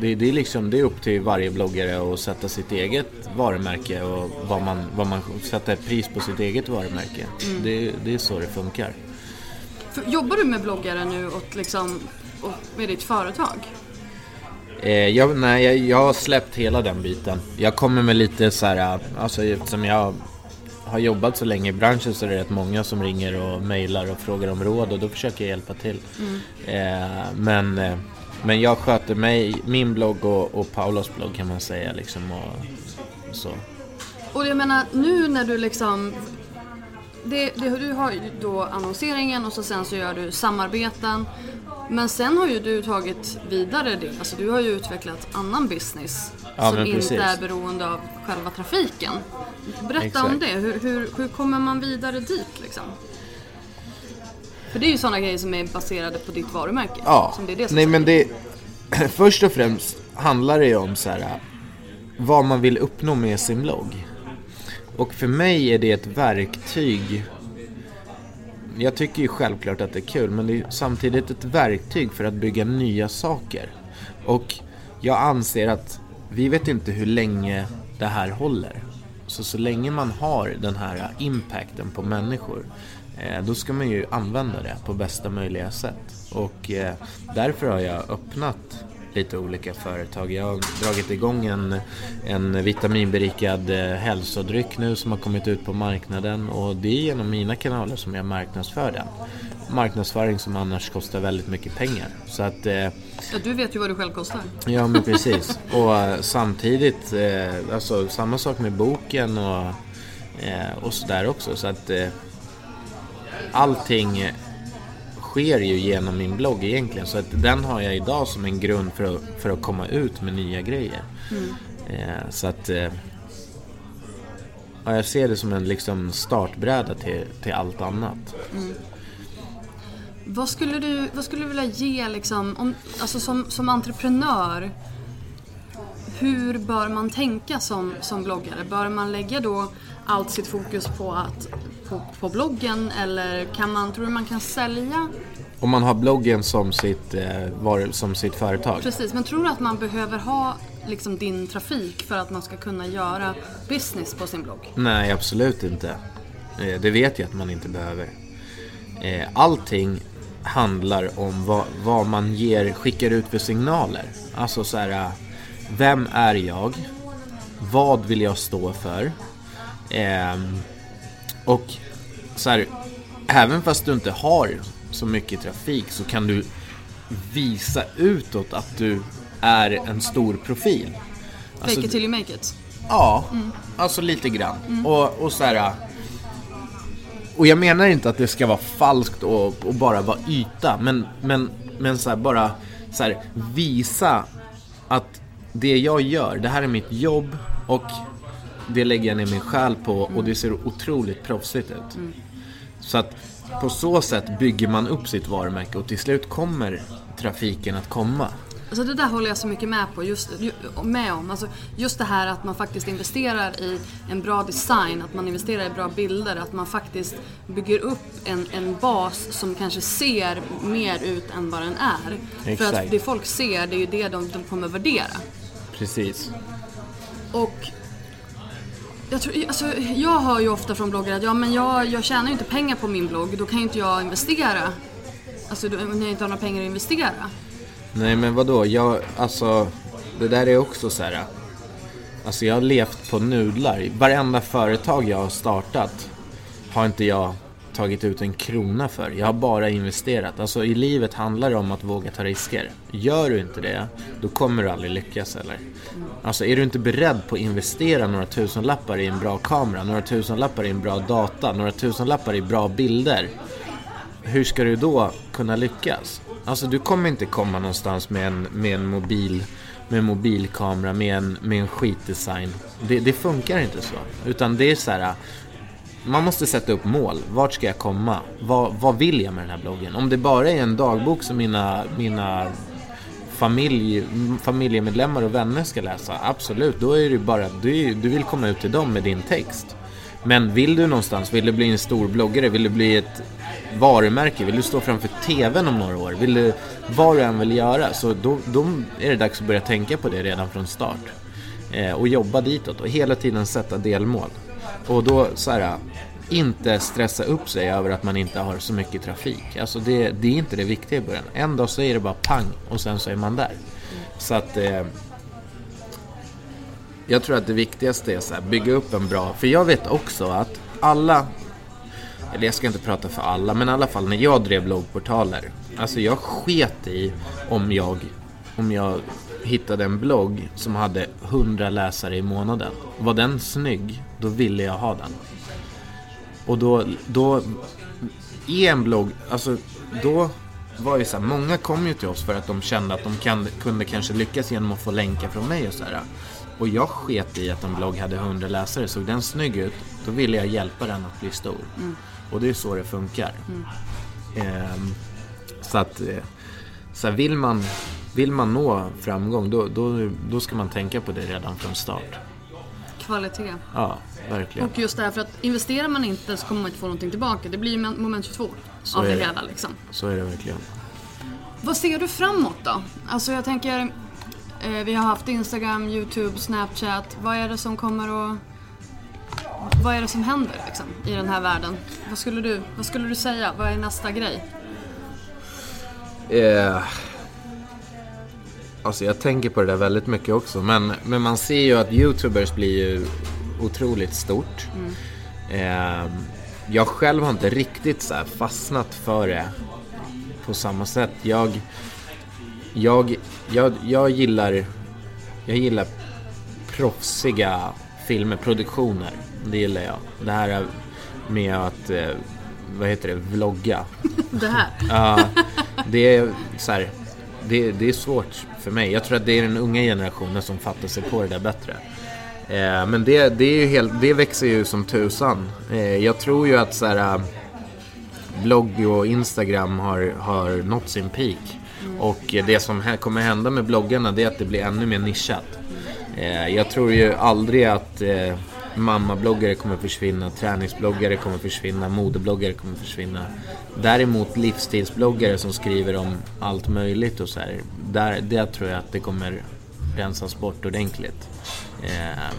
Det, det, är liksom, det är upp till varje bloggare att sätta sitt eget varumärke och vad man, vad man sätter pris på sitt eget varumärke. Det, det är så det funkar. Jobbar du med bloggare nu åt, liksom, med ditt företag? Eh, jag, nej, jag, jag har släppt hela den biten. Jag kommer med lite så här, alltså eftersom jag har jobbat så länge i branschen så är det rätt många som ringer och mejlar och frågar om råd och då försöker jag hjälpa till. Eh, men, eh, men jag sköter mig, min blogg och, och Paulos blogg kan man säga liksom och så. Och jag menar nu när du liksom det, det, Du har ju då annonseringen och så sen så gör du samarbeten. Men sen har ju du tagit vidare det. Alltså du har ju utvecklat annan business Ja, som inte precis. är beroende av själva trafiken. Berätta Exakt. om det. Hur, hur, hur kommer man vidare dit liksom? För det är ju sådana grejer som är baserade på ditt varumärke. Ja, det det nej men det... Först och främst handlar det ju om så här, vad man vill uppnå med sin blogg. Och för mig är det ett verktyg. Jag tycker ju självklart att det är kul, men det är samtidigt ett verktyg för att bygga nya saker. Och jag anser att vi vet inte hur länge det här håller. Så så länge man har den här impacten på människor eh, då ska man ju använda det på bästa möjliga sätt. Och eh, därför har jag öppnat lite olika företag. Jag har dragit igång en, en vitaminberikad eh, hälsodryck nu som har kommit ut på marknaden och det är genom mina kanaler som jag marknadsför den. Marknadsföring som annars kostar väldigt mycket pengar. Så att eh, Ja, du vet ju vad du själv kostar. Ja men precis. Och eh, samtidigt, eh, alltså samma sak med boken och, eh, och sådär också. Så att allting sker ju genom min blogg egentligen. Så att den har jag idag som en grund för att, för att komma ut med nya grejer. Eh, så att eh, ja, jag ser det som en liksom startbräda till, till allt annat. Vad skulle du, vad skulle du vilja ge liksom, om, alltså som, som entreprenör? Hur bör man tänka som, som bloggare? Bör man lägga då allt sitt fokus på, att, på, på bloggen eller kan man, tror du man kan sälja? Om man har bloggen som sitt, eh, var, som sitt företag. Precis, men tror du att man behöver ha liksom din trafik för att man ska kunna göra business på sin blogg? Nej, absolut inte. Eh, Det vet jag att man inte behöver. Eh, Allting handlar om vad, vad man ger, skickar ut för signaler. Alltså så här, eh, vem är jag? Vad vill jag stå för? Ehm, och så här, även fast du inte har så mycket trafik så kan du visa utåt att du är en stor profil. Alltså, Fake it till you make it. Ja, alltså lite grann. Och, och så här, och jag menar inte att det ska vara falskt och, och bara vara yta, men, men, men så här, bara så här, visa att det jag gör, det här är mitt jobb och det lägger jag ner min själ på och det ser otroligt proffsigt ut. Så att på så sätt bygger man upp sitt varumärke och till slut kommer trafiken att komma. Alltså det där håller jag så mycket med på, just, ju- med om. Alltså just det här att man faktiskt investerar i en bra design, att man investerar i bra bilder, att man faktiskt bygger upp en, en bas som kanske ser mer ut än vad den är. För Exakt. att det folk ser, det är ju det de, de kommer värdera. Precis. Och jag, tror, alltså, jag hör ju ofta från bloggare att ja, men jag, jag tjänar ju inte pengar på min blogg, då kan ju inte jag investera. Alltså då- när jag inte har några pengar att investera. Nej men vadå, jag, alltså det där är också så här. Alltså jag har levt på nudlar. Varenda företag jag har startat har inte jag tagit ut en krona för. Jag har bara investerat. Alltså i livet handlar det om att våga ta risker. Gör du inte det, då kommer du aldrig lyckas eller? Alltså är du inte beredd på att investera några tusenlappar i en bra kamera, några tusenlappar i en bra data, några tusenlappar i bra bilder hur ska du då kunna lyckas? Alltså du kommer inte komma någonstans med en, med en mobil med en mobilkamera, med en, med en skitdesign. Det, det funkar inte så. Utan det är så här. Man måste sätta upp mål. Vart ska jag komma? Vad, vad vill jag med den här bloggen? Om det bara är en dagbok som mina, mina familj, familjemedlemmar och vänner ska läsa, absolut. Då är det bara, du, du vill komma ut till dem med din text. Men vill du någonstans, vill du bli en stor bloggare, vill du bli ett varumärke, vill du stå framför TVn om några år, vill du, vad du än vill göra, så då, då är det dags att börja tänka på det redan från start. Eh, och jobba ditåt och hela tiden sätta delmål. Och då så här, inte stressa upp sig över att man inte har så mycket trafik. Alltså det, det är inte det viktiga i början. En dag så är det bara pang och sen så är man där. Så att eh, jag tror att det viktigaste är så här, bygga upp en bra... För jag vet också att alla... Eller jag ska inte prata för alla, men i alla fall när jag drev bloggportaler. Alltså jag sket i om jag, om jag hittade en blogg som hade 100 läsare i månaden. Var den snygg, då ville jag ha den. Och då, då i en blogg, alltså då var det så här, många kom ju till oss för att de kände att de kan, kunde kanske lyckas genom att få länkar från mig och så här. Och jag sket i att en blogg hade 100 läsare, såg den snygg ut, då ville jag hjälpa den att bli stor. Och det är så det funkar. Ehm, så att, eh, så här, vill, man, vill man nå framgång, då, då, då ska man tänka på det redan från start. Kvalitet. Ja, verkligen. Och just därför att investerar man inte så kommer man inte få någonting tillbaka. Det blir ju men- moment 22 Så av det det. hela liksom. Så är det verkligen. Vad ser du framåt då? Alltså jag tänker, eh, vi har haft Instagram, YouTube, Snapchat. Vad är det som kommer att... Vad är det som händer liksom, i den här världen? Vad skulle, du, vad skulle du säga? Vad är nästa grej? Eh, alltså jag tänker på det där väldigt mycket också. Men, men man ser ju att YouTubers blir ju otroligt stort. Eh, jag själv har inte riktigt så fastnat för det på samma sätt. Jag, jag, jag, jag gillar jag gillar proffsiga filmer, produktioner. Det gillar jag. Det här med att, eh, vad heter det, vlogga. Det här? Ja, det är så här, det, det är svårt för mig. Jag tror att det är den unga generationen som fattar sig på det där bättre. Eh, men det, det, är ju helt, det växer ju som tusan. Eh, jag tror ju att så här, eh, blogg och Instagram har, har nått sin peak. Och det som här kommer hända med bloggarna det är att det blir ännu mer nischat. Eh, jag tror ju aldrig att eh, mammabloggare kommer försvinna, träningsbloggare kommer försvinna, modebloggare kommer försvinna. Däremot livsstilsbloggare som skriver om allt möjligt och så här, där, där tror jag att det kommer rensas bort ordentligt. Eh,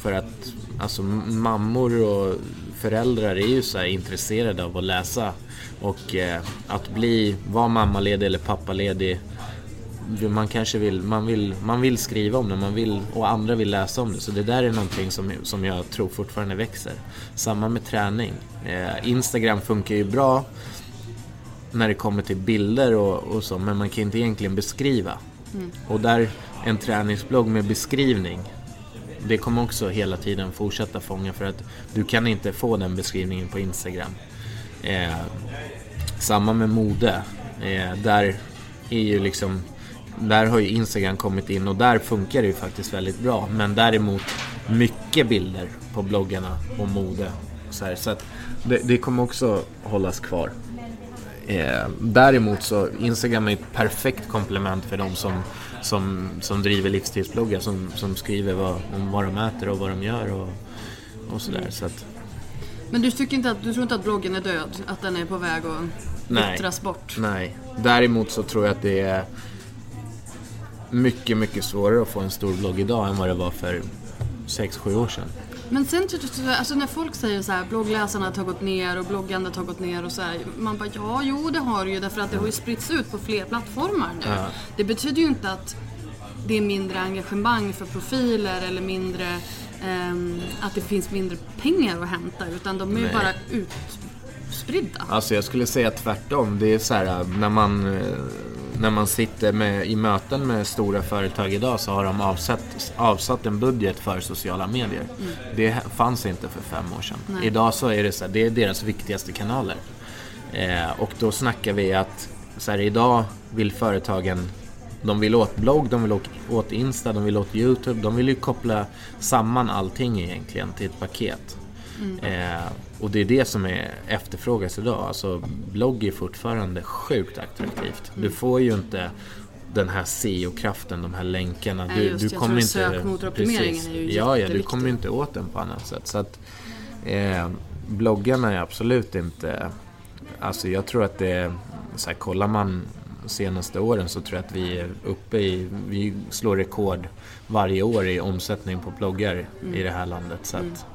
för att alltså, mammor och föräldrar är ju så intresserade av att läsa. Och eh, att bli, vara mammaledig eller pappaledig man kanske vill, man vill, man vill skriva om det man vill, och andra vill läsa om det. Så det där är någonting som, som jag tror fortfarande växer. Samma med träning. Eh, Instagram funkar ju bra när det kommer till bilder och, och så, men man kan inte egentligen beskriva. Mm. Och där, en träningsblogg med beskrivning, det kommer också hela tiden fortsätta fånga för att du kan inte få den beskrivningen på Instagram. Eh, samma med mode. Eh, där är ju liksom där har ju Instagram kommit in och där funkar det ju faktiskt väldigt bra. Men däremot mycket bilder på bloggarna och mode. Så, här, så att det, det kommer också hållas kvar. Eh, däremot så Instagram är ett perfekt komplement för de som, som, som driver livsstilsbloggar som, som skriver vad, om vad de äter och vad de gör och, och sådär. Så att, Men du, tycker inte att, du tror inte att bloggen är död? Att den är på väg att Nej. vittras bort? Nej. Däremot så tror jag att det är mycket, mycket svårare att få en stor blogg idag än vad det var för 6-7 år sedan. Men sen alltså när folk säger så här, bloggläsandet har gått ner och bloggandet har gått ner och så här, Man bara ja, jo det har det ju därför att det har ju spritts ut på fler plattformar nu. Ja. Det betyder ju inte att det är mindre engagemang för profiler eller mindre ehm, att det finns mindre pengar att hämta utan de är ju bara utspridda. Alltså jag skulle säga tvärtom. Det är så här när man, eh, när man sitter med, i möten med stora företag idag så har de avsatt, avsatt en budget för sociala medier. Det fanns inte för fem år sedan. Nej. Idag så är det så här, det är deras viktigaste kanaler. Eh, och då snackar vi att så här, idag vill företagen de vill åt blogg, de vill åt Insta, de vill åt Youtube. De vill ju koppla samman allting egentligen till ett paket. Eh, och det är det som är efterfrågas idag. Alltså blogg är fortfarande sjukt attraktivt. Du får ju inte den här SEO-kraften, de här länkarna. Du, just du kommer inte... sökmotoroptimeringen Precis. är ju Ja, ja, du kommer inte åt den på annat sätt. Så att, eh, bloggarna är absolut inte... Alltså jag tror att det. Så här, kollar man senaste åren så tror jag att vi är uppe i... Vi slår rekord varje år i omsättning på bloggar Mm. i det här landet. Så att,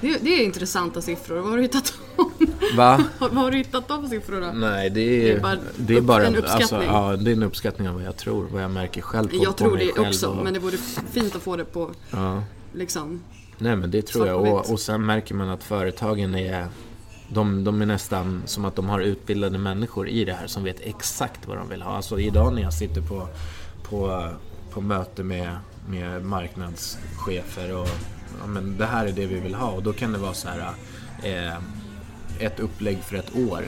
Det, det är intressanta siffror. Vad har du hittat dem? Va? Vad har du hittat de siffrorna? Nej, det är, Det är bara det är bara en uppskattning. Alltså, ja, det är en uppskattning av vad jag tror, vad jag märker själv på, Jag på tror mig det själv också, och- men det vore fint att få det på ja. liksom... Nej men det tror jag. Och, och sen märker man att företagen är de, de är nästan som att de har utbildade människor i det här som vet exakt vad de vill ha. Alltså idag när jag sitter på, på, på möte med, med marknadschefer och ja, men det här är det vi vill ha och då kan det vara så här eh, ett upplägg för ett år.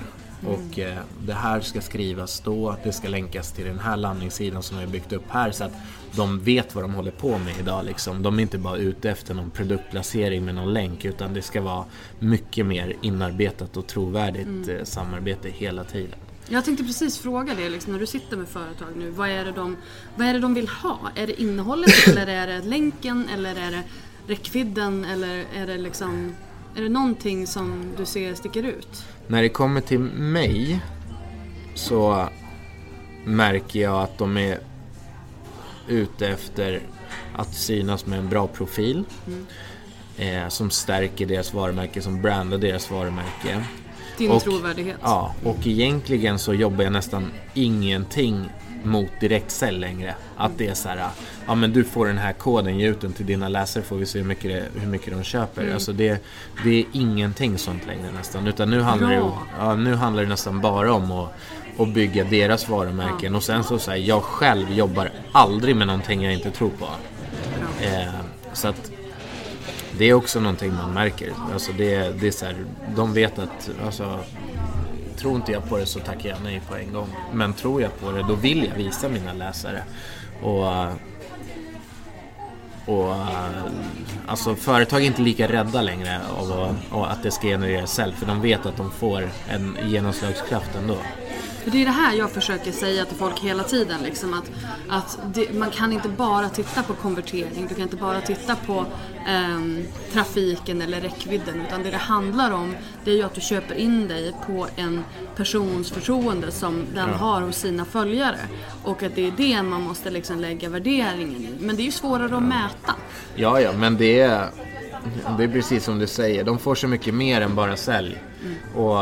Och eh, det här ska skrivas då, det ska länkas till den här landningssidan som vi har byggt upp här så att de vet vad de håller på med idag. Liksom. De är inte bara ute efter någon produktplacering med någon länk utan det ska vara mycket mer inarbetat och trovärdigt eh, samarbete hela tiden. Jag tänkte precis fråga det liksom, när du sitter med företag nu. Vad är, det de, vad är det de vill ha? Är det innehållet eller är det länken eller är det räckvidden eller är det liksom... Är det någonting som du ser sticker ut? När det kommer till mig så märker jag att de är ute efter att synas med en bra profil. Eh, som stärker deras varumärke, som brandar deras varumärke. Din Och- trovärdighet? Ja, och egentligen så jobbar jag nästan ingenting mot direktsälj längre. Att det är så här, ja men du får den här koden, ge ut den till dina läsare får vi se hur mycket, det, hur mycket de köper. Mm. Alltså det, det är ingenting sånt längre nästan. Utan nu handlar, det, ja, nu handlar det nästan bara om att, att bygga deras varumärken. Och sen så säger jag själv jobbar aldrig med någonting jag inte tror på. Eh, så att det är också någonting man märker. Alltså det, det är så här, de vet att alltså, tror inte jag på det så tackar jag nej på en gång. Men tror jag på det då vill jag visa mina läsare. Och, eh, och eh, alltså företag är inte lika rädda längre av att, av att det ska generera sälj för de vet att de får en genomslagskraft ändå. För det är det här jag försöker säga till folk hela tiden. Liksom, att att det, man kan inte bara titta på konvertering, du kan inte bara titta på ehm, trafiken eller räckvidden. Utan det det handlar om det är ju att du köper in dig på en persons förtroende som den Ja. har hos sina följare. Och att det är det man måste liksom lägga värderingen i. Men det är ju svårare att mäta. Ja, ja, men det är, det är precis som du säger. De får så mycket mer än bara sälj. Och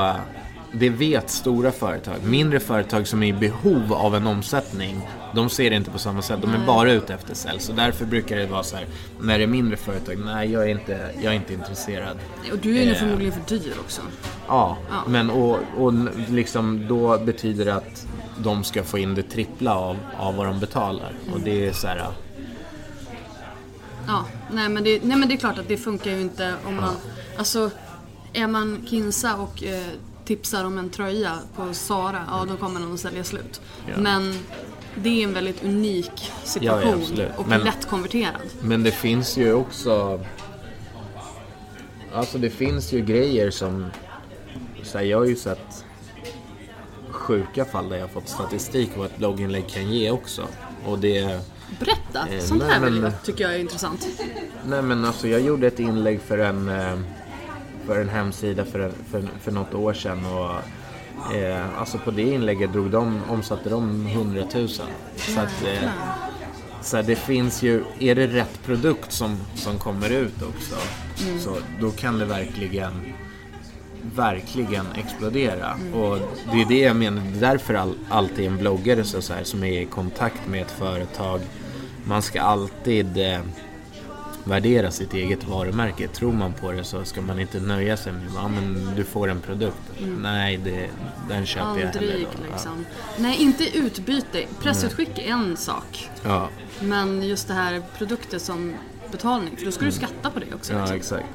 det vet stora företag. Mindre företag som är i behov av en omsättning, de ser det inte på samma sätt. De är bara ute efter sälj. Så därför brukar det vara så här, när det är mindre företag, nej jag är inte, jag är inte intresserad. Och du är ju Eh. förmodligen för dyr också. Ja, Ja. men och, och liksom då betyder det att de ska få in det trippla av, av vad de betalar. Och det är så här, Ja, nej men, det, nej men det är klart att det funkar ju inte om man... Alltså, är man Kinsa och eh, tipsar om en tröja på Sara, ja då kommer den att sälja slut. Ja. Men det är en väldigt unik Ja, ja, situation absolut. och Men- lätt konverterad. Men det finns ju också... Alltså det finns ju grejer som... Så här, jag har ju sett sjuka fall där jag fått statistik vad ett blogginlägg kan ge också. Och det... Berätta, Eh, sånt nej, här men- tycker jag är intressant. Nej men alltså jag gjorde ett inlägg för en, eh, för en hemsida för, för, för något år sedan. Och, eh, alltså på det inlägget drog de, omsatte de 100 000. Så att, eh, så det finns ju, är det rätt produkt som, som kommer ut också, Mm. så då kan det verkligen verkligen explodera. Och det är det jag menar, det är därför all, alltid en bloggare så, så här, som är i kontakt med ett företag, man ska alltid eh, värdera sitt eget varumärke. Tror man på det så ska man inte nöja sig med ja, men du får en produkt. Nej, det, den köper jag hellre Aldrig då. liksom. Nej, inte utbyte. Pressutskick är en sak. Ja, Men just det här produkter som betalning, för då ska du skatta på det också. ja, liksom. exakt.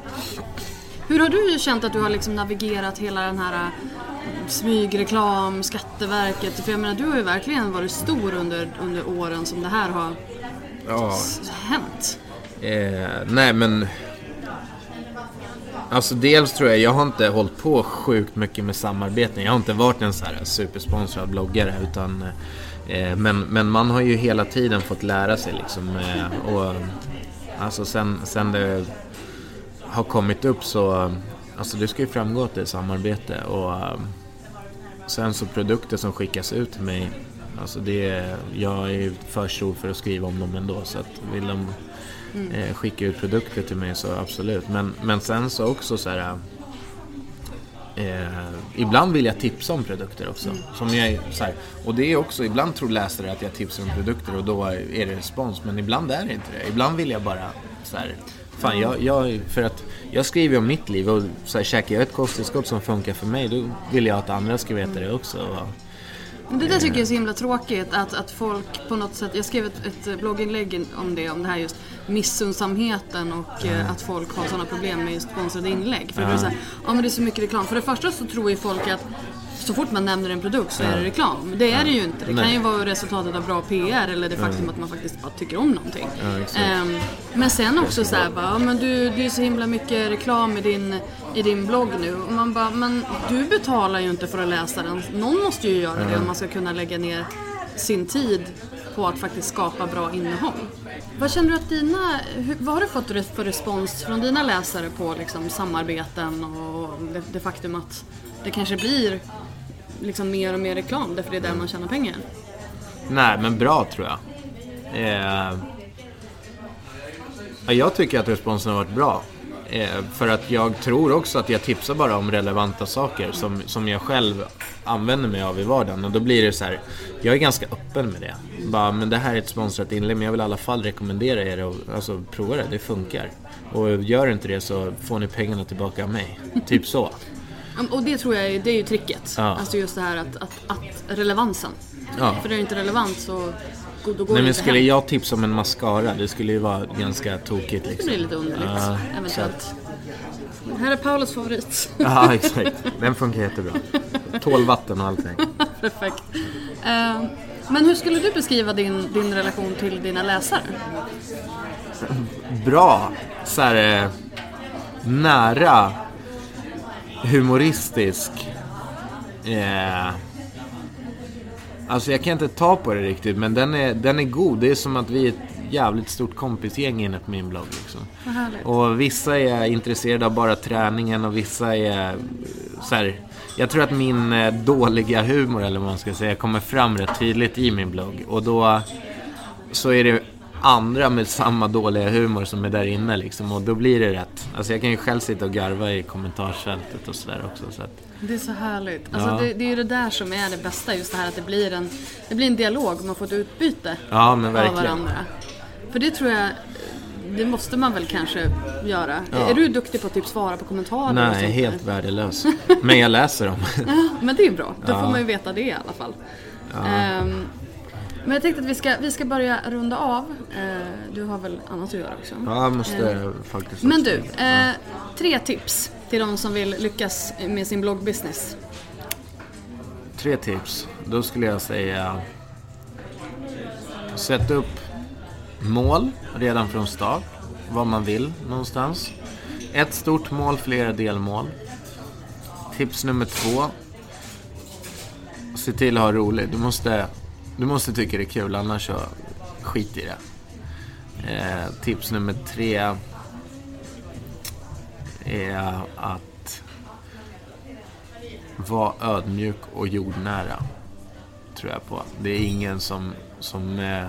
Hur har du känt att du har liksom navigerat hela den här äh, smygreklam, Skatteverket? För jag menar, du har ju verkligen varit stor under, under åren som det här har Ja, hänt. Eh, nej men... Alltså dels tror jag, jag har inte hållit på sjukt mycket med samarbeten. Jag har inte varit en så här supersponsrad bloggare utan... Eh, men, men man har ju hela tiden fått lära sig liksom. Eh, och, alltså sen, sen det har kommit upp så... Alltså det ska ju framgå att det är samarbete och... Eh, sen så produkter som skickas ut till mig, alltså det jag är ju för stor för att skriva om dem ändå så att vill de eh, skicka ut produkter till mig så absolut. Men, men sen så också så här. Eh, ibland vill jag tipsa om produkter också. Som jag, så här, och det är också, ibland tror läsare att jag tipsar om produkter och då är det respons. Men ibland är det inte det. Ibland vill jag bara så här, Fan, jag, jag, för att jag skriver om mitt liv och så här, käkar jag ett kosttillskott som funkar för mig då vill jag att andra ska veta det också. Och, Men det där tycker jag är så himla tråkigt att, att folk på något sätt, jag skrev ett, ett blogginlägg om det, om det här just missundsamheten och eh, att folk har sådana problem med just sponsrade inlägg. För det är så här, ja men det är så mycket reklam. För det första så tror ju folk att så fort man nämner en produkt så är det reklam. Det är det ju inte. Det kan ju vara resultatet av bra PR eller det faktum att man faktiskt bara tycker om någonting. Ehm, men sen också så här bara, men du, det är så himla mycket reklam i din, i din blogg nu. Och man bara, men du betalar ju inte för att läsa den. Någon måste ju göra det om man ska kunna lägga ner sin tid på att faktiskt skapa bra innehåll. Vad känner du att dina, vad har du fått för respons från dina läsare på liksom, samarbeten och det, det faktum att det kanske blir liksom mer och mer reklam därför det är där man tjänar pengar? Nej, men bra tror jag. Eh, jag tycker att responsen har varit bra. Eh, för att jag tror också att jag tipsar bara om relevanta saker som, som jag själv använder mig av i vardagen. Och då blir det så här, jag är ganska öppen med det. Bara, men det här är ett sponsrat inlägg, men jag vill i alla fall rekommendera er att alltså, prova det, det funkar. Och gör inte det så får ni pengarna tillbaka av mig. Typ så. Och det tror jag är, det är ju tricket. Ja. Alltså just det här att, att, att relevansen. Ja. För är det inte relevant så go- då går Nej det men inte skulle hem. jag tipsa om en mascara, det skulle ju vara ganska tokigt Det liksom. blir lite underligt, Ja, eventuellt. Här är Paulus favorit. Ja, exakt. Den funkar jättebra. Tål vatten och allting. Perfekt. Eh, men hur skulle du beskriva din, din relation till dina läsare? Bra. Så här, eh, nära. Humoristisk. Eh, alltså jag kan inte ta på det riktigt, men den är, den är god. Det är som att vi är ett jävligt stort kompisgäng inne på min blogg. Liksom. Och vissa är intresserade av bara träningen och vissa är eh, så här, Jag tror att min eh, dåliga humor, eller vad man ska säga, kommer fram rätt tydligt i min blogg. Och då så är det andra med samma dåliga humor som är där inne liksom. Och då blir det rätt. Alltså jag kan ju själv sitta och garva i kommentarsfältet och sådär också. Så att, Det är så härligt. Alltså Ja. det, det är ju det där som är det bästa, just det här att det blir en, det blir en dialog, man får ett utbyte ja av varandra. För det tror jag, det måste man väl kanske göra. Ja. Är du duktig på att typ svara på kommentarer och Nej, sånt? helt värdelös. Men jag läser dem. Ja, men det är bra. Då får man ju veta det i alla fall. Ehm, men jag tänkte att vi ska, vi ska börja runda av. Eh, du har väl annat att göra också? Ja, jag måste Eh, faktiskt Men du, eh, tre tips till de som vill lyckas med sin bloggbusiness. Tre tips. Då skulle jag säga Sätt upp mål redan från start. Vad man vill någonstans. Ett stort mål, flera delmål. Tips nummer två. Se till att ha roligt. Du måste, du måste tycka det är kul, annars så skit i det. Eh, tips nummer tre är att vara ödmjuk och jordnära. Tror jag på. Det är ingen som... som eh,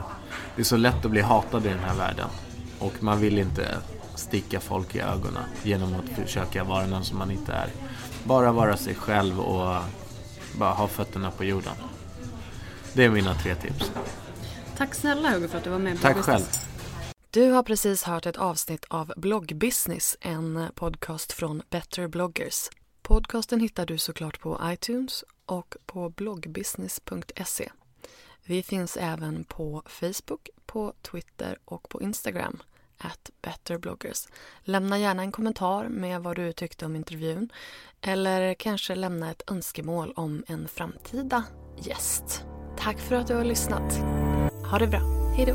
det är så lätt att bli hatad i den här världen. Och man vill inte sticka folk i ögonen genom att försöka vara någon som man inte är. Bara vara sig själv och bara ha fötterna på jorden. Det är mina tre tips. Tack snälla Hugo för att du var med. Tack själv. Du har precis hört ett avsnitt av Bloggbusiness, en podcast från Better bloggers. Podcasten hittar du såklart på iTunes och på bloggbusiness.se. Vi finns även på Facebook, på Twitter och på Instagram, at betterbloggers. Lämna gärna en kommentar med vad du tyckte om intervjun eller kanske lämna ett önskemål om en framtida gäst. Tack för att du har lyssnat. Ha det bra. Hej då!